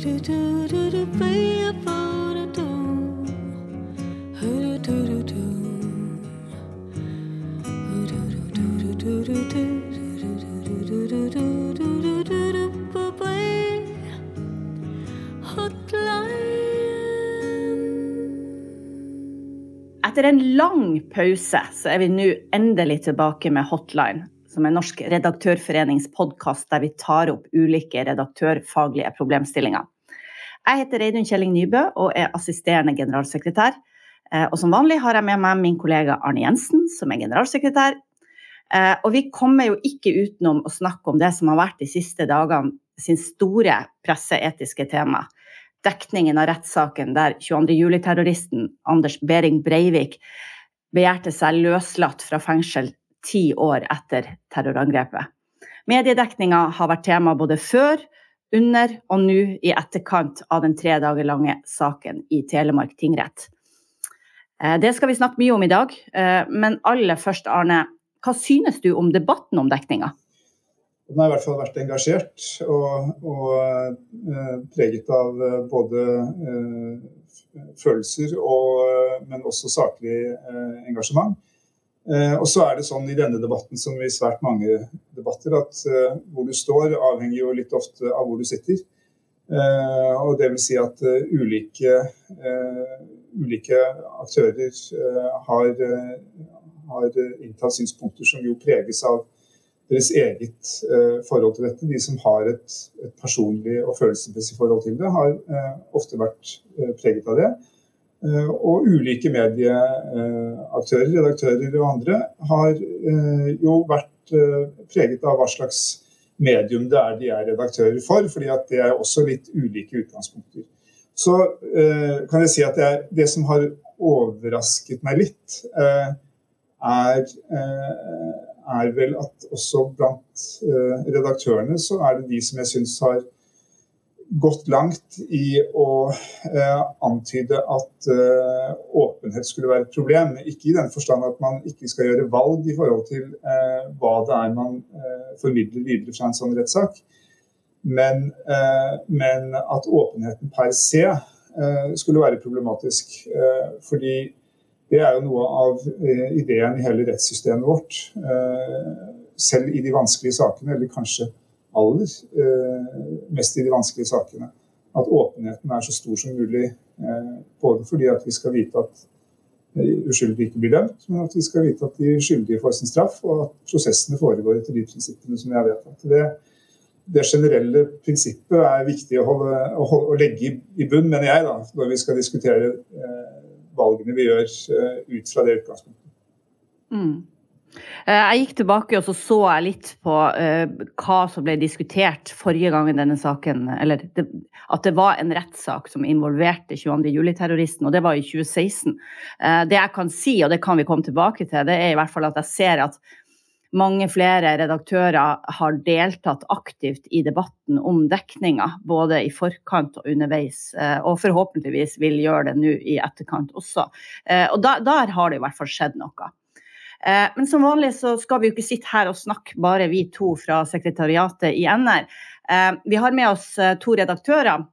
do do do do Etter en lang pause så er vi nå endelig tilbake med Hotline, som er Norsk redaktørforenings podkast der vi tar opp ulike redaktørfaglige problemstillinger. Jeg heter Reidun Kjelling Nybø og er assisterende generalsekretær. Eh, og som vanlig har jeg med meg min kollega Arne Jensen, som er generalsekretær. Eh, og vi kommer jo ikke utenom å snakke om det som har vært de siste dagene sin store presseetiske tema dekningen av rettssaken der 22. juli-terroristen Anders Behring Breivik begjærte seg løslatt fra fengsel ti år etter terrorangrepet. Mediedekninga har vært tema både før, under og nå i etterkant av den tre dager lange saken i Telemark tingrett. Eh, det skal vi snakke mye om i dag, eh, men aller først, Arne, hva synes du om debatten om dekninga? Den har i hvert fall vært engasjert og, og uh, preget av uh, både uh, følelser og, men også saklig engasjement. og så er det sånn i denne debatten som i svært mange debatter at hvor du står avhenger jo litt ofte av hvor du sitter. og det vil si at ulike, ulike aktører har, har inntatt synspunkter som jo preges av deres eget uh, forhold til dette. De som har et, et, personlig og følelsesmessig forhold til det, har uh, ofte vært uh, preget av det. og ulike medieaktører, redaktører og andre har jo vært preget av hva slags medium det er de er redaktører for, fordi at det er også litt ulike utgangspunkter. Så kan jeg si at det, er, det som har overrasket meg litt, er er vel at også blant uh, redaktørene så er det de som jeg syns har gått langt i å eh, antyde at eh, åpenhet skulle være et problem. Ikke i den forstand at man ikke skal gjøre valg i forhold til hva det er man formidler videre fra en sånn rettssak, men, men, at åpenheten per se skulle være problematisk. fordi det er jo noe av eh, ideen i hele rettssystemet vårt. Eh, selv i de vanskelige sakene, eller kanskje aller eh, mest i de vanskelige sakene. At åpenheten er så stor som mulig. Både fordi at vi skal vite at uskyldige ikke blir dømt, men at vi skal vite at de skyldige får sin straff, og at prosessene foregår etter de prinsippene som jeg vet at det, det generelle prinsippet er viktig å, holde, å, holde, å legge i bunn, mener jeg, da, når vi skal diskutere eh, valgene vi gjør eh, ut fra det utgangspunktet. Mm. Eh, jeg gikk tilbake og så, så jeg litt på uh, hva som ble diskutert forrige gang i denne saken. Eller det, at det var en rettssak som involverte 22. juli-terroristen, og det var i 2016. Uh, det jeg kan si, og det kan vi komme tilbake til, det er i hvert fall at jeg ser at mange flere redaktører har deltatt aktivt i debatten om dekninga, både i forkant og underveis. Eh, og forhåpentligvis vil gjøre det nå i etterkant også. Eh, og der, der har det i hvert fall skjedd noe. Eh, men som vanlig så skal vi jo ikke sitte her og snakke bare vi to fra sekretariatet i NR. Vi har med oss to redaktører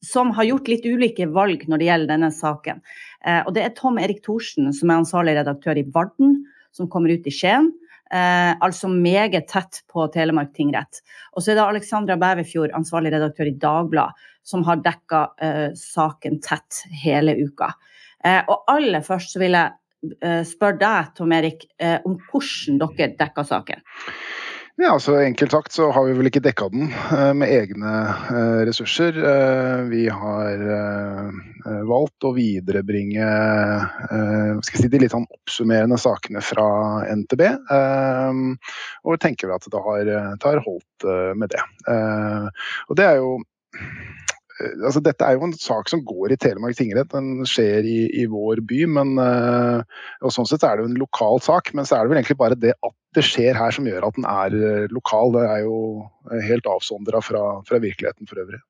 som har gjort litt ulike valg når det gjelder denne saken. Og det er Tom Erik Thorsen, som er ansvarlig redaktør i Varden, som kommer ut i Skien. Eh, altså meget tett på Telemark tingrett. Og så er det Alexandra Bæverfjord, ansvarlig redaktør i Dagbladet, som har dekka eh, saken tett hele uka. Eh, og aller først så vil jeg eh, spørre deg, Tom Erik, eh, om hvordan dere dekka saken. Ja, altså Enkelt sagt så har vi vel ikke dekka den uh, med egne uh, ressurser. Uh, vi har valgt å viderebringe si, de litt sånn oppsummerende sakene fra NTB. og tenker at det har, det har holdt med det. og det er jo altså Dette er jo en sak som går i Telemark tingrett. Den skjer i, i vår by. Men, uh, og Sånn sett er det jo en lokal sak, men så er det vel egentlig bare det at det skjer her som gjør at den er uh, lokal. Det er jo helt avsondra fra, fra, virkeligheten for øvrig.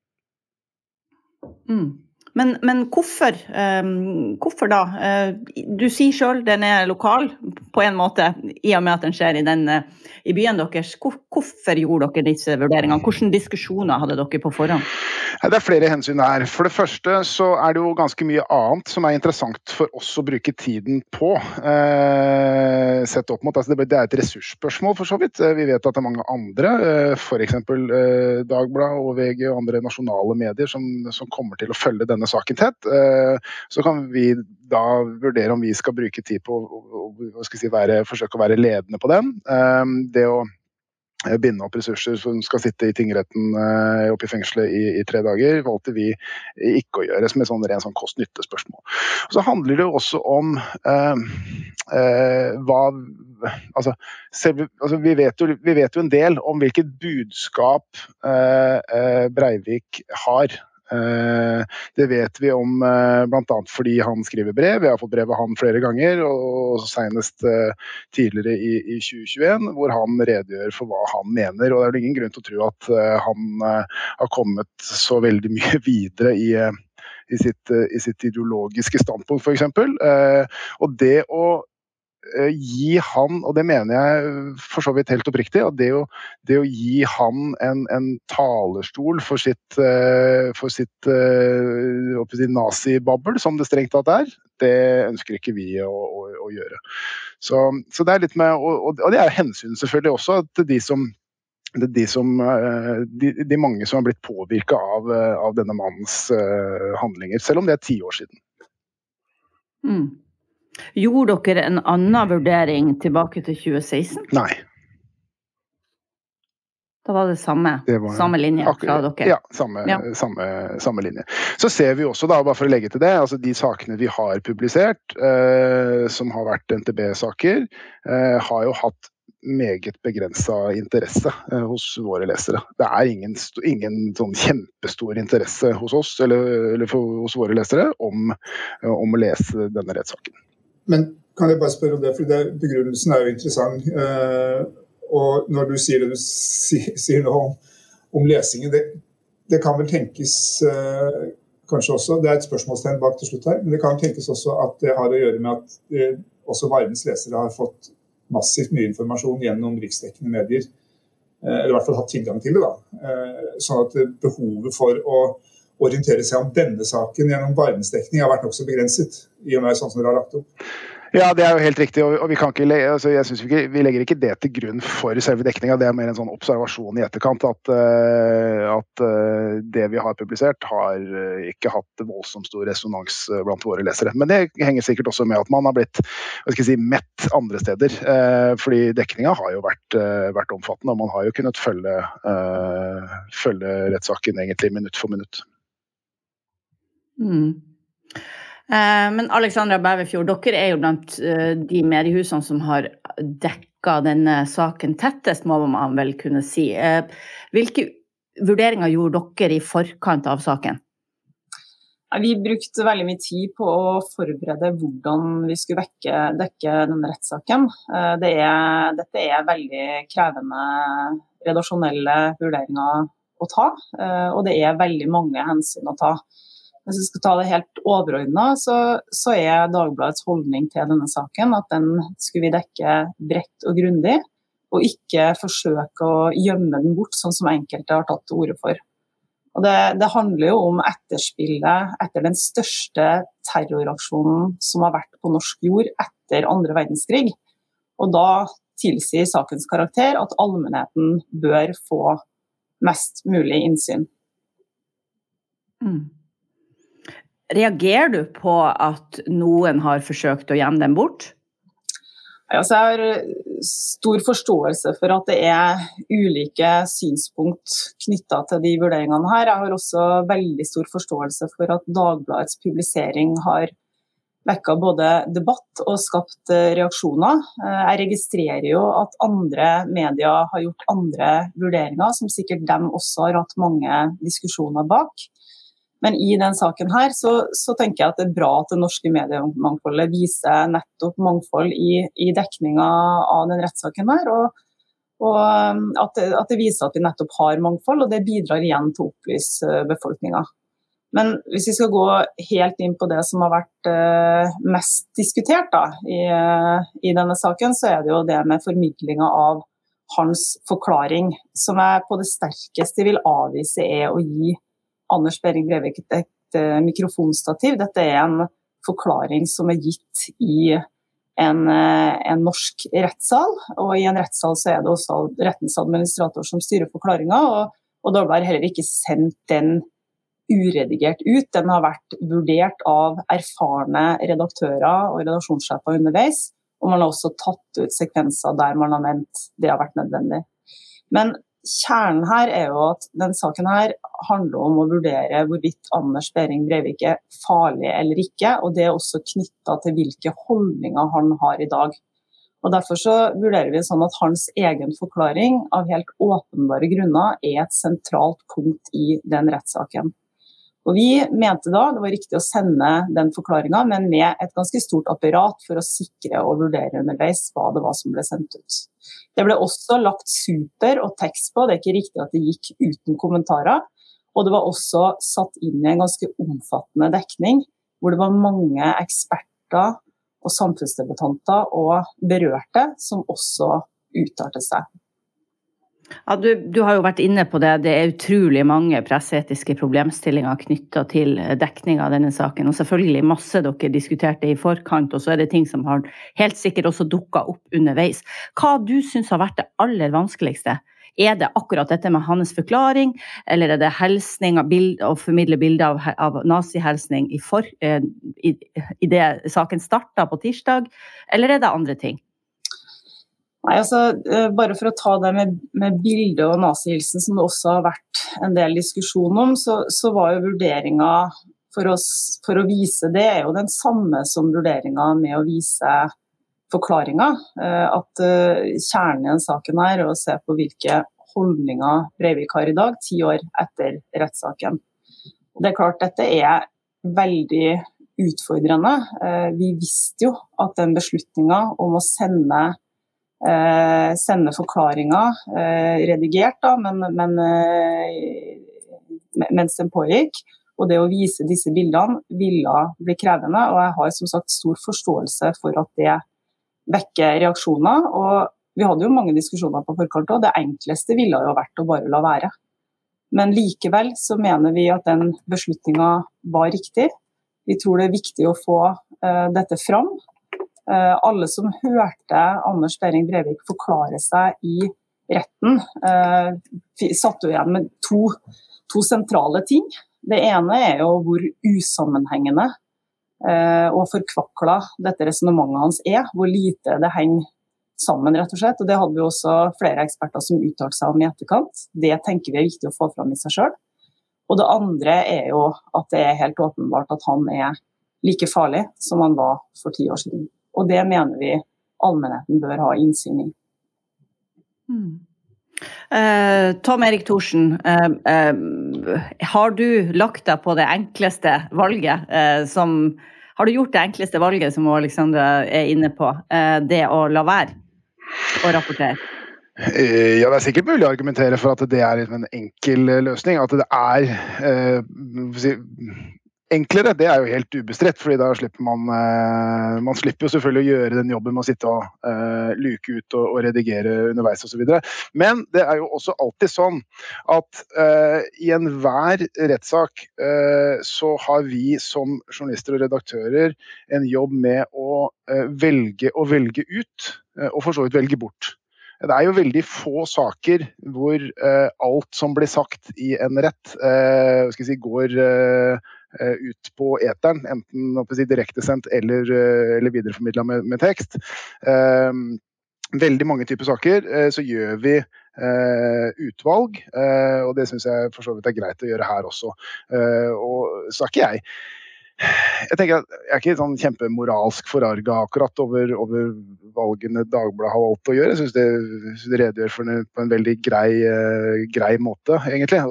Mm. Men, men hvorfor, um, hvorfor, da? Uh, du sier sjøl den er lokal, på en måte, i og med at den skjer i, den, uh, i byen deres. Hvor, hvorfor gjorde dere disse vurderingene? Hvilke diskusjoner hadde dere på forhånd? Det er flere hensyn her. For det første så er det jo ganske mye annet som er interessant for oss å bruke tiden på. Uh, sett opp mot, altså det, er et ressursspørsmål, for så vidt. Vi vet at det er mange andre, f.eks. Dagbladet og VG og andre nasjonale medier som, som kommer til å følge denne denne saken tett. Eh, så kan vi da vurdere om vi skal bruke tid på å si, være, forsøke å være ledende på den. Eh, det å eh, binde opp ressurser som skal sitte i tingretten oppe i fengselet i, i, tre dager, valgte vi ikke å gjøre som et sånn rent sånn kost-nytte-spørsmål. Så handler det jo også om eh, eh, hva altså, selv, altså vi, vet jo, vi, vet jo, en del om hvilket budskap eh, Breivik har det vet vi om eh, bl.a. fordi han skriver brev. Vi har fått brev av han flere ganger, og senest eh, tidligere i 2021, hvor han redegjør for hva han mener. og Det er vel ingen grunn til å tro at han har kommet så veldig mye videre i i sitt, i sitt, ideologiske standpunkt, f.eks. Eh, og det å Eh, gi han, og det mener jeg for så vidt helt oppriktig, at det å, det å gi han en, en, talerstol for sitt, eh, for sitt si, nazibabbel, som det strengt tatt er, det ønsker ikke vi å, å, å gjøre. Så, så, det er litt med, og, og det er hensyn selvfølgelig også til de som de, som, de, de, mange som har blitt påvirka av, av, denne mannens handlinger, selv om det er ti år siden. Mm. Gjorde dere en annen vurdering tilbake til 2016? Nei. Da var det samme, det var, samme linje fra dere? Ja, samme, ja. Samme, samme, linje. Så ser vi også, da, bare for å legge til det, altså de sakene vi har publisert, eh, som har vært NTB-saker, eh, har jo hatt meget begrensa interesse eh, hos våre lesere. Det er ingen, ingen sånn kjempestor interesse hos oss eller, eller for, hos våre lesere om, om å lese denne rettssaken. Men kan jeg bare spørre om det, for det, begrunnelsen er jo interessant. Eh, og når du sier det du sier nå om, om lesingen, det, det, kan vel tenkes eh, kanskje også, det er et spørsmålstegn bak til slutt her, men det kan tenkes også at det har å gjøre med at eh, også Vardens lesere har fått massivt mye informasjon gjennom riksdekkende medier. Eller i hvert fall hatt tilgang til det. da. Sånn at behovet for å orientere seg om denne saken gjennom varmestekning har vært nokså begrenset. i og med sånn som dere har lagt opp. Ja, det er jo helt riktig. og vi, kan ikke, altså jeg vi, vi legger ikke det til grunn for selve dekninga. Det er mer en sånn observasjon i etterkant. At, uh, at uh, det vi har publisert, har uh, ikke hatt voldsomt stor resonans blant våre lesere. Men det henger sikkert også med at man har blitt hva skal jeg si, mett andre steder. fordi dekninga har jo vært, vært, omfattende, og man har jo kunnet følge, følge rettssaken egentlig minutt for minutt. Mm. Eh, men Alexandra Bæverfjord, dere er jo blant eh, de mediehusene som har dekka denne saken tettest, må man vel kunne si. Eh, hvilke vurderinger gjorde dere i forkant av saken? Vi brukte veldig mye tid på å forberede hvordan vi skulle vekke, dekke denne rettssaken. Det dette er veldig krevende redaksjonelle vurderinger å ta, og det er veldig mange hensyn å ta. Hvis vi skal ta det helt overordna, så, så, er Dagbladets holdning til denne saken at den skulle vi dekke bredt og grundig, og ikke forsøke å gjemme den bort, sånn som enkelte har tatt til orde for. Og det, det, handler jo om etterspillet etter den største terroraksjonen som har vært på norsk jord etter andre verdenskrig. Og da tilsier sakens karakter at allmennheten bør få mest mulig innsyn. Mm. Reagerer du på at noen har forsøkt å gjemme dem bort? Altså, jeg har eh, stor forståelse for at det er ulike synspunkt knytta til de vurderingene her. Jeg har også veldig stor forståelse for at Dagbladets publisering har vekka både debatt og skapt eh, reaksjoner. Eh, jeg registrerer jo at andre medier har gjort andre vurderinger, som sikkert dem også har hatt mange diskusjoner bak. Men i den saken her så, så, tenker jeg at det er bra at det norske mediemangfoldet viser nettopp mangfold i, i dekninga av den rettssaken her. Og, og at, det, at, det, viser at vi nettopp har mangfold, og det bidrar igjen til å opplyse befolkninga. Men hvis vi skal gå helt inn på det som har vært uh, mest diskutert da, i, uh, i, denne saken, så er det jo det med formidlinga av hans forklaring, som jeg på det sterkeste vil avvise er å gi Anders Behring Brevik et, uh, mikrofonstativ. Dette er en forklaring som er gitt i en, en, norsk rettssal, og i en rettssal så er det også rettens administrator som styrer forklaringa. Og, og da har heller ikke sendt den uredigert ut. Den har vært vurdert av erfarne redaktører og redaksjonssjefer underveis. Og man har også tatt ut sekvenser der man har ment det har vært nødvendig. Men kjernen her er jo at den saken her handler om å vurdere hvorvidt Anders Behring Breivik er farlig eller ikke. Og det er også knytta til hvilke holdninger han har i dag. Og Derfor så vurderer vi sånn at hans egen forklaring av helt åpenbare grunner er et sentralt punkt i den rettssaken. Og Vi mente da det var riktig å sende den forklaringa, men med et ganske stort apparat for å sikre og vurdere underveis hva det var som ble sendt ut. Det ble også lagt super og tekst på, det er ikke riktig at det gikk uten kommentarer. Og det var også satt inn i en ganske omfattende dekning, hvor det var mange eksperter og samfunnsdebattanter og berørte som også uttalte seg. Ja, du, du, har jo vært inne på det. Det er utrolig mange presseetiske problemstillinger knytta til dekning av denne saken. Og selvfølgelig masse dere diskuterte i forkant, og så er det ting som har helt sikkert også dukka opp underveis. Hva du syns har vært det aller vanskeligste? Er det akkurat dette med hans forklaring, eller er det helsning bild, å formidle bilder av, av nazihelsning i, for, eh, i, i det saken starta på tirsdag, eller er det andre ting? Nei, altså, eh, Bare for å ta det med, med bildet og nazihilsen, som det også har vært en del diskusjon om, så, så var jo vurderinga for, for, å vise det er jo den samme som vurderinga med å vise forklaringa. Eh, at uh, kjernen i den saken er å se på hvilke holdninger Breivik har i dag, ti år etter rettssaken. Det er klart dette er veldig utfordrende. Vi visste jo at den beslutninga om å sende eh, sende forklaringer, eh, redigert, da, men, men eh, mens den pågikk. Og det å vise disse bildene ville bli krevende. Og jeg har som sagt stor forståelse for at det vekker reaksjoner. Og vi hadde jo mange diskusjoner på forkant òg. Det enkleste ville jo vært å bare la være. Men likevel så mener vi at den beslutninga var riktig. Vi tror det er viktig å få uh, dette fram. Eh, alle som hørte Anders Behring Breivik forklare seg i retten, eh, satt jo igjen med to, to, sentrale ting. Det ene er jo hvor usammenhengende eh, og forkvakla dette resonnementet hans er. Hvor lite det henger sammen, rett og slett. Og det hadde vi også flere eksperter som uttalte seg om i etterkant. Det tenker vi er viktig å få fram i seg sjøl. Og det andre er jo at det er helt åpenbart at han er like farlig som han var for ti år siden. Og det mener vi allmennheten bør ha innsyn i. Mm. Uh, Tom Erik Thorsen, uh, uh, har du lagt deg på det enkleste valget som Har du gjort det enkleste valget som Alexandra er inne på, det å la være å rapportere? Ja, Det er sikkert mulig å argumentere for at det er en enkel løsning. At det er enklere, det er jo helt ubestridt. fordi da slipper man uh, Man slipper jo selvfølgelig å gjøre den jobben med å sitte og uh, luke ut og, og redigere underveis osv. Men det er jo også alltid sånn at uh, i enhver rettssak så har vi som journalister og redaktører en jobb med å velge og velge ut, og for så vidt velge bort. Det er jo veldig få saker hvor alt som blir sagt i en rett, si, går Eh, ut på eteren, enten si, direktesendt eller, eh, eller videreformidla med, med, tekst. Eh, veldig mange typer saker så gjør vi utvalg, og det syns jeg for så vidt er greit å gjøre her også. og så er ikke jeg jeg tenker at jeg er ikke sånn kjempemoralsk forarga akkurat over, over, valgene Dagbladet har valgt å gjøre. Jeg syns det, det, redegjør for det på en veldig grei, grei måte, egentlig.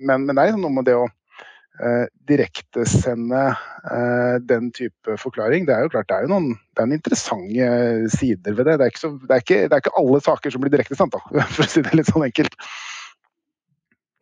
Men, men det er noe med det å eh, direktesende eh, den type forklaring. Det er jo klart, det er jo noen det er en interessante sider ved det. Det er, så, det, er ikke, det er ikke, alle saker som blir direktesendt, for å si det litt sånn enkelt.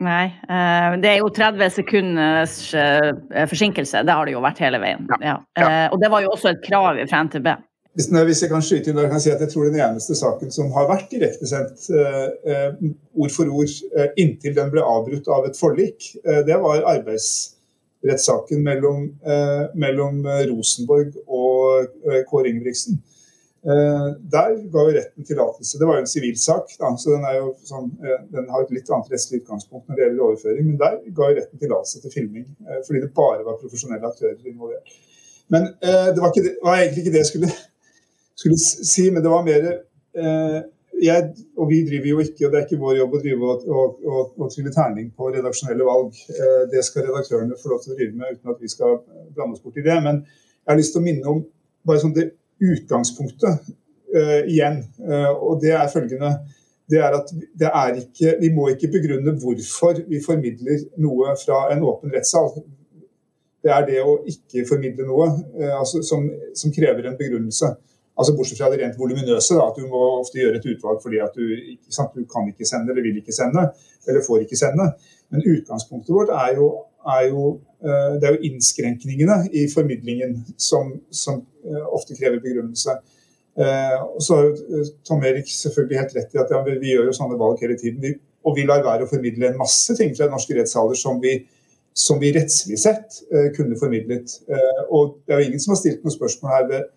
Nei. Eh, det er jo 30 sekunders eh, forsinkelse. Det har det jo vært hele veien. Ja. Ja. Og det var jo også et krav fra NTB. Hvis, hvis jeg kan skyte inn, da kan jeg si at jeg tror den eneste saken som har vært direktesendt eh, ord for ord eh, inntil den ble avbrutt av et forlik, eh, det var arbeidsrettssaken mellom, mellom Rosenborg og Kåre Ingebrigtsen. Eh, der ga jo retten tillatelse. Det var jo en sivilsak, så den, sånn, eh, den, har et litt annet rettslig utgangspunkt når det gjelder overføring. Men der ga jo retten tillatelse til filming, eh, fordi det bare var profesjonelle aktører involvert. Men det var, det, var, egentlig ikke det jeg skulle, skulle si, men det var mer jeg, og vi driver jo ikke, og det er ikke vår jobb å drive og, trille terning på redaksjonelle valg. Det skal redaktørene få lov til å drive med uten at vi skal blande oss bort i det. Men jeg har lyst til å minne om bare sånn det utgangspunktet eh, igjen. Uh, og det er følgende det er at det er ikke, Vi må ikke begrunne hvorfor vi formidler noe fra en åpen rettssal. Det er det å ikke formidle noe uh, altså, som, som, krever en begrunnelse. Altså Bortsett fra det rent voluminøse, at du må ofte gjøre et utvalg fordi at du, sant, du kan ikke sende eller vil ikke sende, eller får ikke sende. Men utgangspunktet vårt er jo, er jo, det er jo innskrenkningene i formidlingen som, som Eh, ofte krever begrunnelse. Eh, og så har jo Tom Erik selvfølgelig helt rett i at ja, vi gjør jo sånne valg hele tiden. Og vi lar være å formidle en masse ting fra norske rettssaler som vi, som vi rettslig sett kunne formidlet. og det er jo ingen som har stilt noe spørsmål her ved,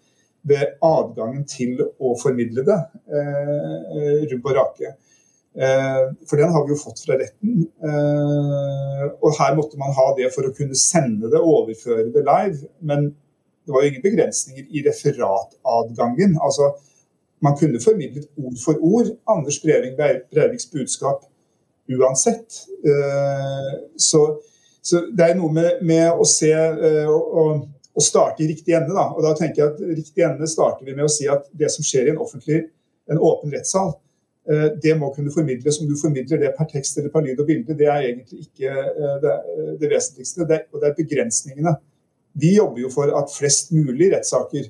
ved adgangen til å formidle det. rubb og rake. For den har vi jo fått fra retten. Og her måtte man ha det for å kunne sende det, overføre det live. Men det var jo ingen begrensninger i referatadgangen. Altså, man kunne formidlet ord for ord Anders Breving Breiviks budskap uansett. Eh, så, så, det er noe med, med å se eh, og, og starte i riktig ende. Da. Og da tenker jeg at riktig ende starter vi med å si at det som skjer i en offentlig, en åpen rettssal, eh, det må kunne formidles. Om du formidler det per tekst eller per lyd og bilde, det er egentlig ikke det, det vesentligste. Det, og det er begrensningene vi jobber jo for at flest mulig rettssaker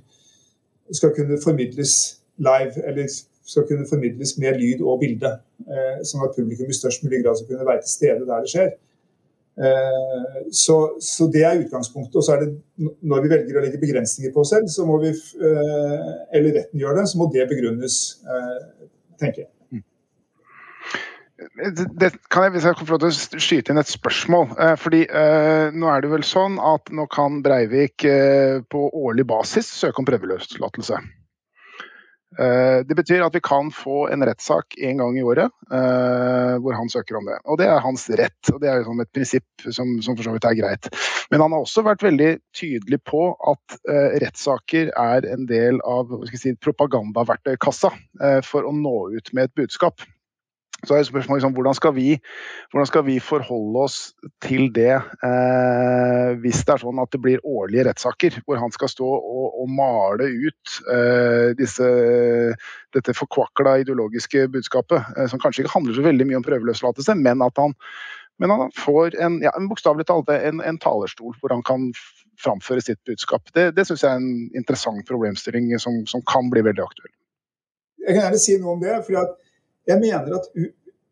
skal kunne formidles live, eller skal kunne formidles med lyd og bilde. Eh, sånn at publikum i størst mulig grad skal kunne være til stede der det skjer. Eh, så, så, det er utgangspunktet. Og så er det når vi velger å legge begrensninger på oss selv, så må vi, eh, eller retten gjør det, så må det begrunnes, tenker jeg det kan jeg, hvis jeg kan få lov til å skyte inn et spørsmål. Eh, fordi eh, Nå er det vel sånn at nå kan Breivik eh, på årlig basis søke om prøveløslatelse. Eh, det betyr at vi kan få en rettssak en gang i året eh, hvor han søker om det. Og det er hans rett. og Det er et prinsipp som, som, for så vidt er greit. Men han har også vært veldig tydelig på at eh, rettssaker er en del av si, propagandaverktøykassa for å nå ut med et budskap. Så er spørsmålet liksom, hvordan, skal vi, hvordan skal vi forholde oss til det eh, hvis det er sånn at det blir årlige rettssaker, hvor han skal stå og, og male ut eh, disse, dette forkvakla ideologiske budskapet, eh, som kanskje ikke handler så veldig mye om prøveløslatelse, men at han, men han får en, ja, bokstavelig talt en, en, talerstol hvor han kan framføre sitt budskap. Det, det syns jeg er en interessant problemstilling som, som kan bli veldig aktuell. Jeg kan gjerne si noe om det. fordi at jeg mener at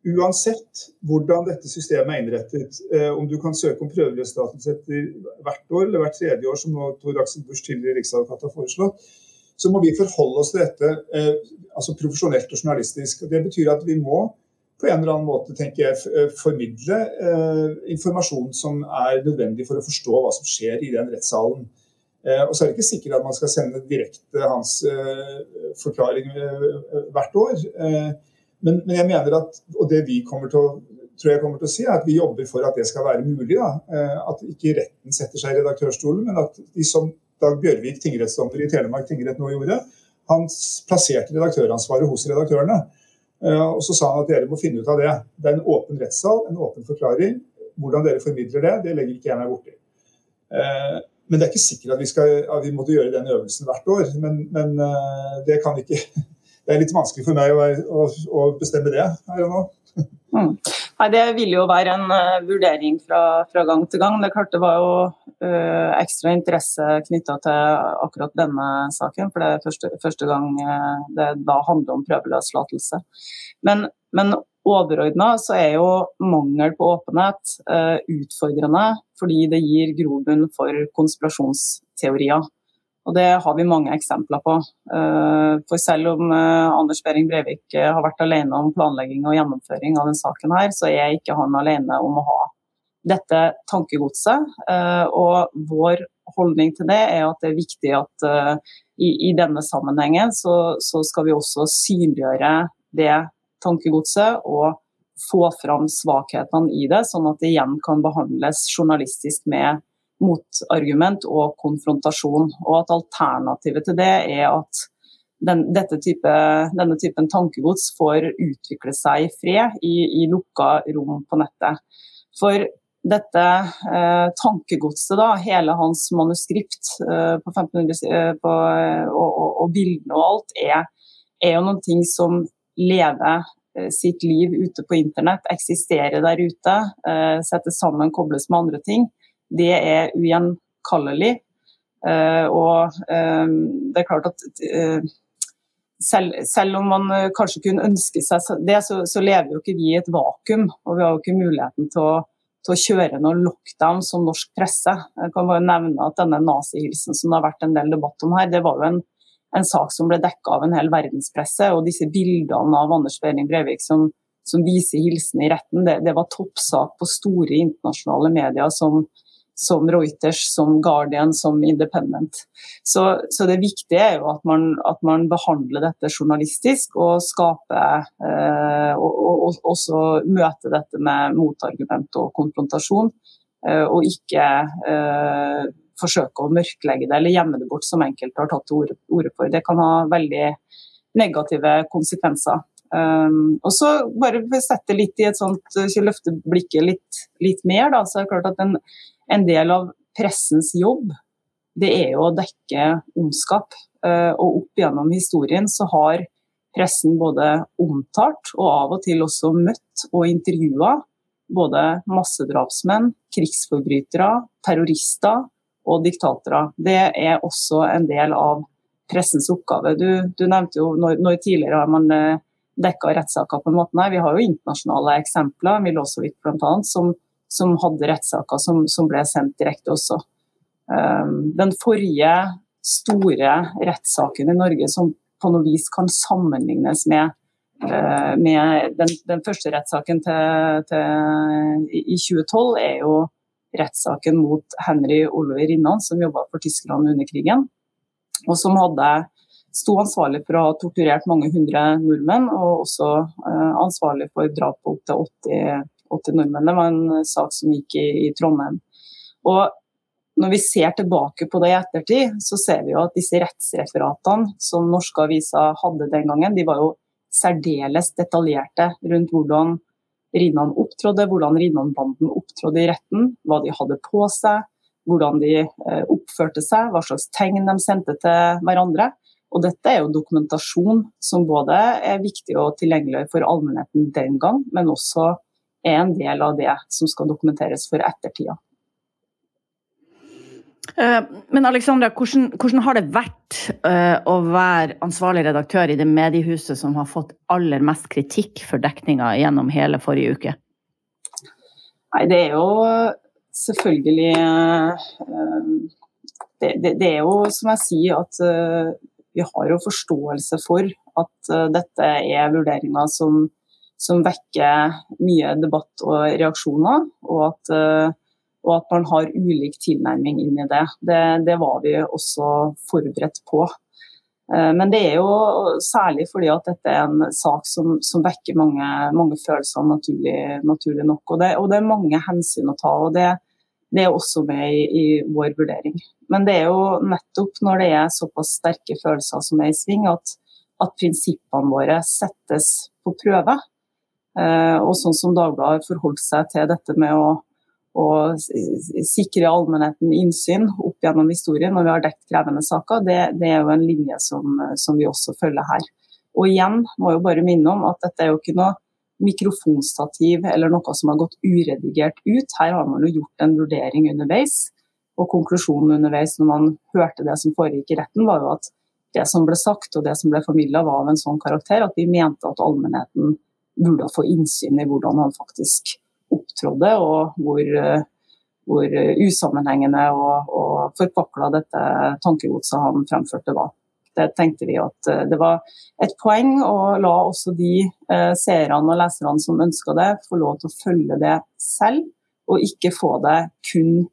uansett hvordan dette systemet er innrettet, eh, om du kan søke om prøveløslatelse etter hvert år eller hvert tredje år, som Tor Aksel Busch tidligere riksadvokat har foreslått, så må vi forholde oss til dette eh, altså profesjonelt og journalistisk. Det betyr at vi må på en eller annen måte tenker jeg, eh, formidle eh, informasjon som er nødvendig for å forstå hva som skjer i den rettssalen. Eh, og så er det ikke sikkert at man skal sende direkte hans eh, forklaring hvert år. Men, men, jeg mener at, og det vi kommer til å, tror jeg kommer til å si, er at vi jobber for at det skal være mulig. Da. Eh, at ikke retten setter seg i redaktørstolen, men at de som Dag Bjørvik, tingrettsdommer i Telemark tingrett nå gjorde, han plasserte redaktøransvaret hos redaktørene. Eh, og så sa han at dere må finne ut av det. Det er en åpen rettssal, en åpen forklaring. Hvordan dere formidler det, det legger ikke jeg meg borti. Eh, men det er ikke sikkert at vi, skal, at vi måtte gjøre den øvelsen hvert år. Men, men det kan ikke det er litt vanskelig for meg å, å, å bestemme det her og nå. Mm. Nei, Det vil jo være en uh, vurdering fra, fra, gang til gang. Det er klart det var jo uh, ekstra interesse knytta til akkurat denne saken, for det er første, første gang uh, det da handler om prøveløslatelse. Men, men overordna så er jo mangel på åpenhet utfordrende, fordi det gir grobunn for konspirasjonsteorier. Og Det har vi mange eksempler på. Uh, for selv om uh, Anders Behring Breivik har vært alene om planlegging og gjennomføring av denne saken, her, så er ikke han alene om å ha dette tankegodset. Og vår holdning til det er at det er viktig at i, denne sammenhengen så skal vi også synliggjøre det tankegodset og få fram svakhetene i det, sånn at det igjen kan behandles journalistisk med motargument og konfrontasjon. Og at alternativet til det er at den, type, denne typen tankegods får utvikle seg i fred i, i lukka rom på nettet. For dette eh, tankegodset, da, hele hans manuskript eh, på 1500, eh, på, og, og, og, bildene og alt, er, er jo noen ting som lever Eh, sitt liv ute på internett, eksisterer der ute, eh, settes sammen, kobles med andre ting, det er ugjenkallelig. Eh, og det er klart at selv, selv, om man kanskje kunne ønske seg det, så, så, lever jo ikke vi i et vakuum. Og vi har jo ikke muligheten til å, til å kjøre noen lockdown som norsk presse. Jeg kan bare nevne at denne nazihilsen som det har vært en del debatt om her, det var jo en en sak som ble dekka av en hel verdenspresse. Og disse bildene av Anders Behring Breivik som, som, viser hilsen i retten, det, det var toppsak på store internasjonale medier som, som, Reuters, som Guardian, som Independent. Så, så det viktige er jo at man, at man, behandler dette journalistisk og skaper eh, og, og, og, også møter dette med motargument og konfrontasjon. Eh, og ikke eh, forsøke å mørklegge det eller gjemme det bort, som enkelte har tatt til orde for. Det kan ha veldig negative konsekvenser. Um, og så bare sette litt i et sånt, så løfte blikket litt, litt, mer, da, så er det klart at en, en, del av pressens jobb det er jo å dekke ondskap. Uh, og opp gjennom historien så har pressen både omtalt og av og til også møtt og intervjua både massedrapsmenn, krigsforbrytere, terrorister, og diktatorer. Det er også en del av pressens oppgave. Du, du nevnte jo når, når, tidligere har man eh, dekka rettssaker på en måte Nei, Vi har jo internasjonale eksempler, Milosevic bl.a., som, som hadde rettssaker som, som, ble sendt direkte også. Um, den forrige store rettssaken i Norge som på noe vis kan sammenlignes med, uh, med den, den, første rettssaken til, til, i 2012, er jo rettssaken mot Henry Oliver Rinnan, som jobba for Tyskland under krigen. Og som hadde sto ansvarlig for å ha torturert mange hundre nordmenn, og også uh, ansvarlig for drap på opptil 80, 80 nordmenn. Det var en sak som gikk i, i, Trondheim. Og når vi ser tilbake på det i ettertid, så ser vi jo at disse rettsreferatene som norske aviser hadde den gangen, de var jo særdeles detaljerte rundt hvordan Rinnan opptrådde, hvordan Rinnan-banden opptrådde i retten, hva de hadde på seg, hvordan de eh, oppførte seg, hva slags tegn de sendte til hverandre. Og dette er jo dokumentasjon som både er viktig og tilgjengelig for allmennheten den gang, men også er en del av det som skal dokumenteres for ettertida. Eh, men Alexandra, hvordan, hvordan, har det vært uh, å være ansvarlig redaktør i det mediehuset som har fått aller mest kritikk for dekninga gjennom hele forrige uke? Nei, det er jo selvfølgelig uh, det, det, det, er jo som jeg sier at vi har jo forståelse for at dette er vurderinger som, som, vekker mye debatt og reaksjoner. og at og at man har ulik tilnærming inn i det. det. Det, var vi også forberedt på. Eh, men det er jo særlig fordi at dette er en sak som, som vekker mange, mange følelser, naturlig, naturlig nok. Og det, og det, er mange hensyn å ta. og det, det er også med i, i, vår vurdering. Men det er jo nettopp når det er såpass sterke følelser som er i sving, at, at prinsippene våre settes på prøve. Eh, og sånn som Dagbladet forholdt seg til dette med å å sikre allmennheten innsyn opp gjennom historien når vi har dekket krevende saker, det, det er jo en linje som, som, vi også følger her. Og igjen må jeg jo bare minne om at dette er jo ikke noe mikrofonstativ eller noe som har gått uredigert ut. Her har man jo gjort en vurdering underveis. Og konklusjonen underveis når man hørte det som foregikk i retten, var jo at det som ble sagt og det som ble formidla var av en sånn karakter at vi mente at allmennheten burde få innsyn i hvordan han faktisk opptrådde, og hvor, eh, hvor usammenhengende og, og forpakla dette tankegodset han fremførte var. Det tenkte vi at eh, det var et poeng, og la også de eh, seerne og leserne som ønska det, få lov til å følge det selv, og ikke få det kun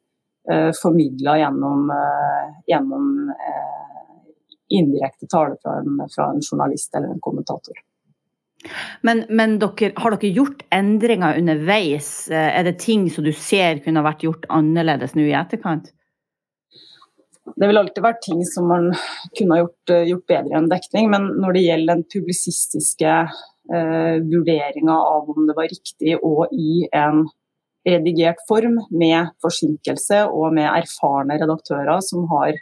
eh, formidla gjennom, eh, gjennom eh, indirekte tale fra en, fra en journalist eller en kommentator. Men, men dere, har dere gjort endringer underveis? Eh, er det ting som du ser kunne vært gjort annerledes nå i etterkant? Det vil alltid være ting som man kunne gjort, eh, gjort bedre enn dekning, men når det gjelder den publisistiske eh, vurderinga av om det var riktig og i en redigert form med forsinkelse og med erfarne redaktører som har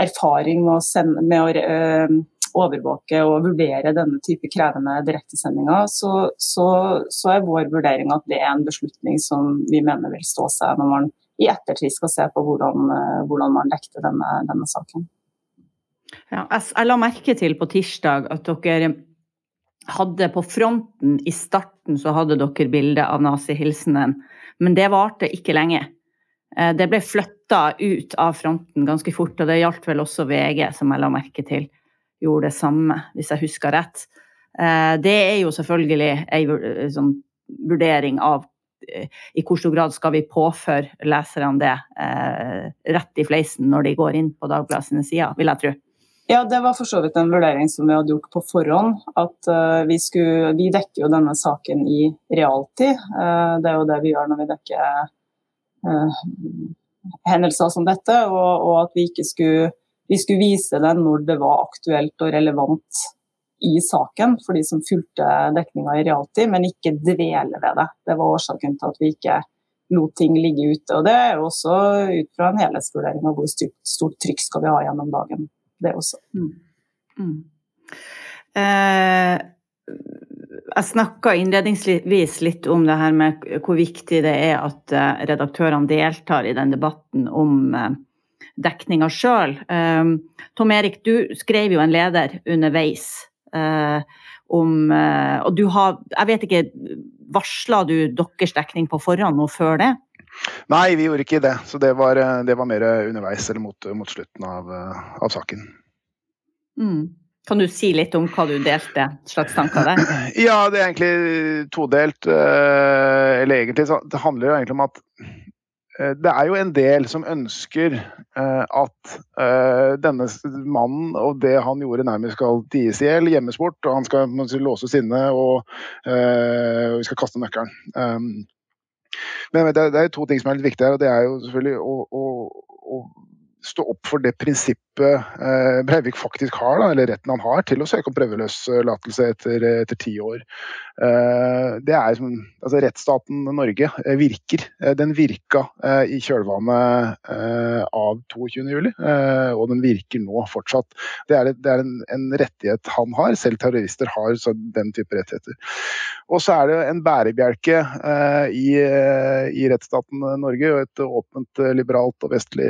erfaring med å, sende, med å øh, overvåke og vurdere denne type krevende direktesendinger, så, så, så, er vår vurdering at det er en beslutning som vi mener vil stå seg når man i ettertid skal se på hvordan, øh, hvordan man dekte denne, denne saken. Ja, jeg la merke til på tirsdag at dere hadde på fronten i starten så hadde dere bilde av nazihilsenen, men det varte ikke lenge. Eh, det ble flytta ut av fronten ganske fort, og det gjaldt vel også VG, som jeg la merke til gjorde det samme, hvis jeg husker rett. Eh, det er jo selvfølgelig en sånn vurdering av eh, i hvor stor grad skal vi påføre leserne det rett i fleisen når de går inn på Dagbladet sine sider, vil jeg tro. Ja, det var for så vidt en vurdering som vi hadde gjort på forhånd. At vi, skulle, vi dekker jo denne saken i realtid. det er jo det vi gjør når vi dekker Eh, hendelser som dette, og, og at vi ikke skulle, vi skulle vise det når det var aktuelt og relevant i saken for de som fulgte dekninga i realtid, men ikke dvele ved det. Det var årsaken til at vi ikke lot ting ligge ute. og Det er jo også ut fra en helhetsvurdering av hvor stort, trykk skal vi ha gjennom dagen. Det også. Mm. Mm. Eh, jeg snakka innledningsvis litt om det her med hvor viktig det er at eh, redaktørene deltar i den debatten om eh, dekninga sjøl. Ehm, Tom Erik, du skrev jo en leder underveis eh, om Og du har, jeg vet ikke, varsla du deres dekning på forhånd og før det? Nei, vi gjorde ikke det. Så det var, det var mer underveis eller mot, mot slutten av, av saken. Mm. Kan du si litt om hva du delte slags tanker der? Ja, det er egentlig todelt. Eh, eller egentlig så det handler jo egentlig om at eh, det er jo en del som ønsker eh, at denne mannen og det han gjorde, nærmest skal ties i hjel, gjemmes bort. Og han skal, låses inne, og vi skal kaste nøkkelen. Um, men det er, to ting som er litt viktige her. og Det er jo selvfølgelig å, å, å stå opp for det prinsippet eh, Breivik faktisk har, da, eller retten han har til å søke om prøveløslatelse etter, etter ti år. Eh, det er som, altså Rettsstaten Norge eh, virker. Eh, den virka eh, i kjølvannet eh, av 22.07, eh, og den virker nå fortsatt. Det er, det er en, en, rettighet han har. Selv terrorister har den type rettigheter. Og så er det en bærebjelke i, i rettsstaten Norge og et åpent, liberalt og vestlig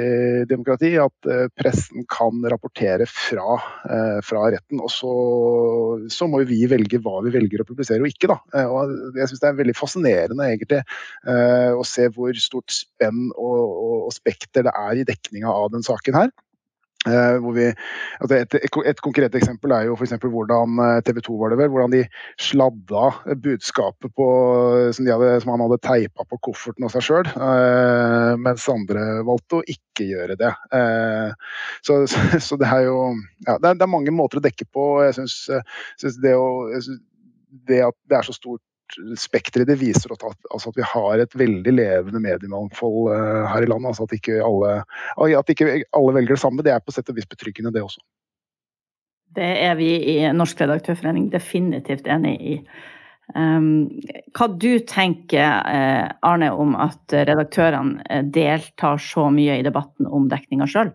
demokrati at pressen pressen kan rapportere fra, eh, fra retten. Og så, så, må vi velge hva vi velger å publisere og ikke. Da. Eh, og jeg syns det er veldig fascinerende egentlig å se hvor stort spenn og, og, og spekter det er i dekninga av den saken her. Uh, vi, altså et, et, konkret eksempel er jo f.eks. hvordan eh, TV 2 var det vel, hvordan de sladda budskapet på, som, hadde, som han hadde teipa på kofferten av seg sjøl, eh, mens andre valgte å ikke gjøre det. Uh, så, så, så, det er jo ja, det, er, det er mange måter å dekke på. Jeg syns det, det at det er så stort spekteret det viser at, altså at, vi har et veldig levende mediemangfold uh, her i landet. Altså at, ikke alle, at ikke alle velger det samme, det er på sett og vis betryggende, det også. Det er vi i Norsk redaktørforening definitivt enig i. Um, hva du tenker, uh, Arne, om at redaktørene eh, deltar så mye i debatten om dekninga sjøl?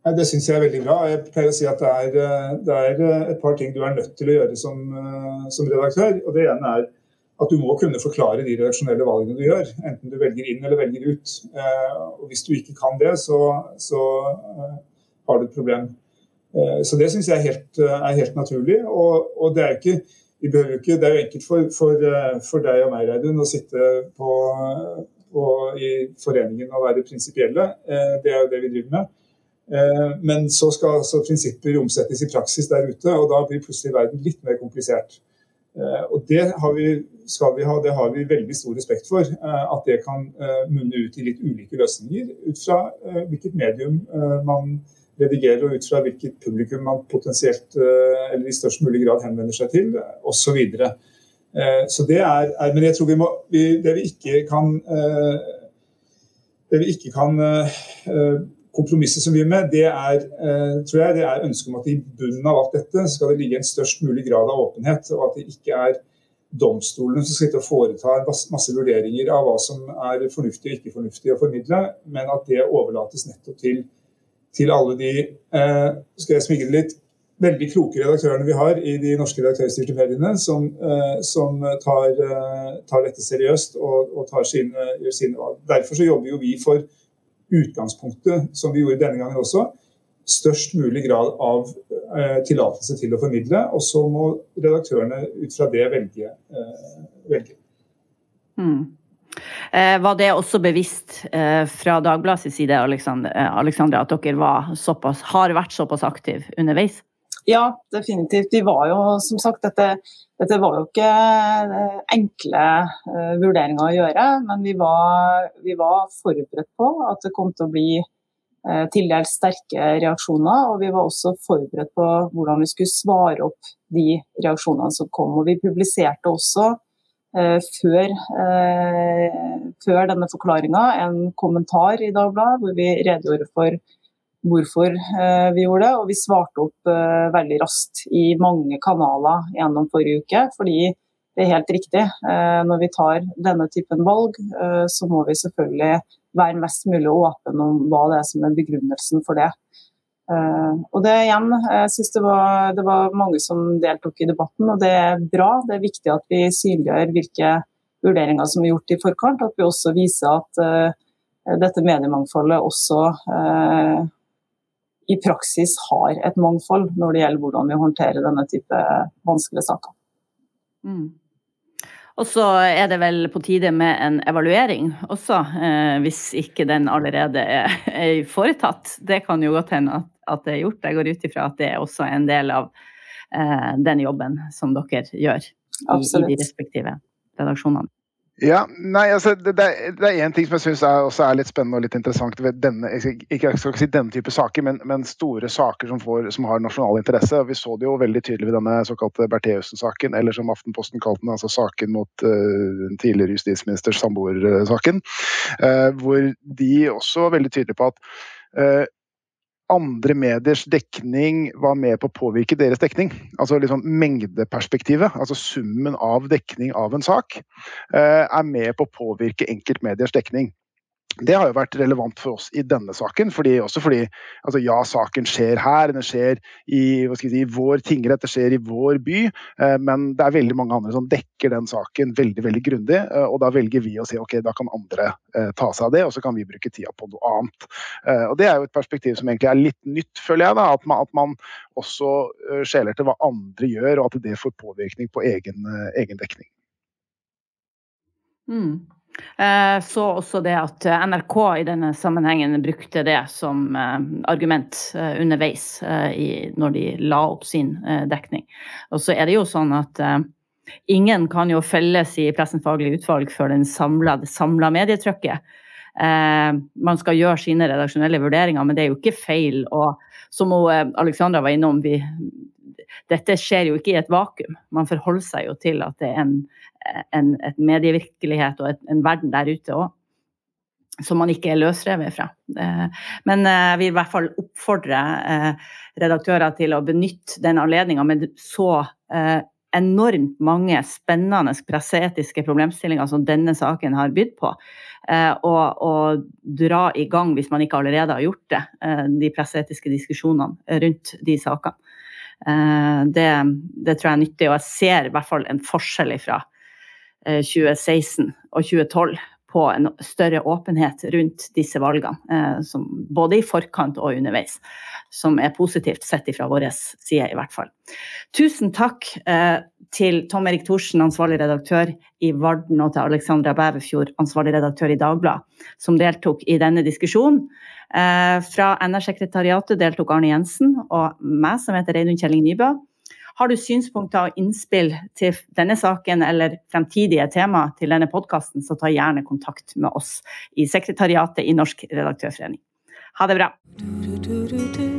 Det syns jeg er veldig bra. Jeg pleier å si at det er, eh, det er, eh, et par ting du er nødt til å gjøre som, eh, som, redaktør. og Det ene er at du må kunne forklare de redaksjonelle valgene du gjør. Enten du velger inn eller velger ut. Og Hvis du ikke kan det, så, så har du et problem. Så det syns jeg er helt, er helt naturlig. Og, og, det er ikke ikke, Det er jo enkelt for, for, for deg og meg Reidun, å sitte på, på, i foreningen og være prinsipielle. Det er jo det vi driver med. Men så skal altså prinsipper omsettes i praksis der ute, og da blir plutselig verden litt mer komplisert. Eh, og det har vi, skal vi ha, det har vi veldig stor respekt for. Eh, at det kan eh, munne ut i litt ulike løsninger ut fra hvilket medium man redigerer, og ut fra hvilket publikum man potensielt eller i størst mulig grad henvender seg til, osv. Så, så det er, er, Men jeg tror vi må vi, Det vi ikke kan det vi ikke kan kompromisset som vi er med, det er, eh, tror jeg, det er ønsket om at i bunnen av alt dette skal det ligge en størst mulig grad av åpenhet. Og at det ikke er domstolene som skal foreta masse vurderinger av hva som er fornuftig og ikke fornuftig å formidle, men at det overlates nettopp til, til alle de eh, skal jeg smigre litt, veldig kloke redaktørene vi har i de norske redaktørstyrte mediene, som, eh, som tar, tar, dette seriøst og, og tar sine, sine valg. Derfor så jobber jo vi for utgangspunktet, som vi gjorde denne gangen også, størst mulig grad av eh, tillatelse til å formidle. Og så må redaktørene ut fra det velge. Eh, velge. Mm. Eh, var det også bevisst eh, fra Dagbladets side Alexandra, eh, at dere var såpass, har vært såpass aktive underveis? Ja, definitivt. Vi var jo, som sagt, dette, dette var jo ikke eh, enkle uh, vurderinger å gjøre. Men vi var, vi var, forberedt på at det kom til å bli uh, til dels sterke reaksjoner. Og vi var også forberedt på hvordan vi skulle svare opp de reaksjonene som kom. Og vi publiserte også eh, før, før, denne forklaringa en kommentar i Dagbladet hvor vi redegjorde for hvorfor eh, vi gjorde det. Og vi svarte opp eh, veldig raskt i mange kanaler gjennom forrige uke. Fordi det er helt riktig. Eh, når vi tar denne typen valg, så må vi selvfølgelig være mest mulig åpne om hva det er som er begrunnelsen for det. Og det igjen, jeg synes det det var mange som deltok i debatten, og det er bra. Det er viktig at vi synliggjør hvilke vurderinger som er gjort i forkant. At vi også viser at dette mediemangfoldet også i praksis har et mangfold når det gjelder hvordan vi håndterer denne type vanskelige saker. Mm. Og så er det vel på tide med en evaluering også, eh, hvis ikke den allerede er, er, foretatt. Det kan jo godt hende at, at, det er gjort. Jeg går ut ifra at det er også en del av eh, den jobben som dere gjør i, i de respektive redaksjonene. Ja, nei, altså, det, det er én ting som jeg syns er, er, litt spennende og litt interessant ved denne ikke, jeg skal ikke si denne type saker, men, men store saker som, får, som, har nasjonal interesse. Vi så det jo veldig tydelig ved denne såkalte Bertheussen-saken, eller som Aftenposten kalte den, altså saken mot uh, tidligere justisministers samboersaken. Uh, hvor de også var veldig tydelige på at uh, andre mediers dekning var med på å påvirke deres dekning. Altså liksom mengdeperspektivet, altså summen av dekning av en sak, eh, er med på å påvirke enkeltmediers dekning. Det har jo vært relevant for oss i denne saken. Fordi, også fordi altså ja, saken skjer her, den skjer i si, vår tingrett, det skjer i vår by. Eh, men det er veldig mange andre som dekker den saken veldig veldig grundig. Eh, og da velger vi å si ok, da kan andre eh, ta seg av det, og så kan vi bruke tida på noe annet. Eh, og Det er jo et perspektiv som egentlig er litt nytt, føler jeg. da, At man, at man også eh, skjeler til hva andre gjør, og at det får påvirkning på egen, eh, egen dekning. Mm. Eh, så også det at eh, NRK i denne sammenhengen brukte det som eh, argument underveis når de la opp sin dekning. Og så er det jo sånn at ingen kan jo felles i Pressens faglige utvalg før den samla medietrykket. Man skal gjøre sine redaksjonelle vurderinger, men det er jo ikke feil. Og som Alexandra var innom, vi, dette skjer jo ikke i et vakuum. Man forholder seg jo til at det er en en, medievirkelighet og et, en verden der ute òg som man ikke er løsrevet fra. Eh, men jeg eh, vil i hvert fall oppfordre eh, redaktører til å benytte den anledninga med så enormt mange spennende presseetiske problemstillinger som denne saken har bydd på. Og, og, dra i gang, hvis man ikke allerede har gjort det, de presseetiske diskusjonene rundt de sakene. Det, det tror jeg er nyttig, og jeg ser i hvert fall en forskjell ifra 2016 eh, og 2012 på en større åpenhet rundt disse valgene, eh, både i forkant og underveis. Som er positivt sett fra vår side, i hvert fall. Tusen takk eh, til Tom Erik Thorsen, ansvarlig redaktør i Varden, og til Alexandra Bæverfjord, ansvarlig redaktør i Dagbladet, som deltok i denne diskusjonen. Eh, fra NR-sekretariatet deltok Arne Jensen og meg, som heter Reidun Kjelling Nybø. Har du synspunkter og innspill til denne saken eller fremtidige tema til denne podkasten, så ta gjerne kontakt med oss i sekretariatet i Norsk redaktørforening. Ha det bra.